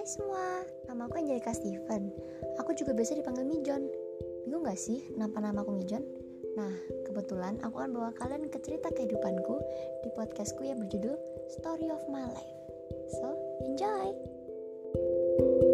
Hai semua, nama aku Angelika Steven. Aku juga biasa dipanggil Mijon. Bingung gak sih kenapa nama aku Mijon? Nah, kebetulan aku akan bawa kalian ke cerita kehidupanku di podcastku yang berjudul Story of My Life. So, enjoy! thank you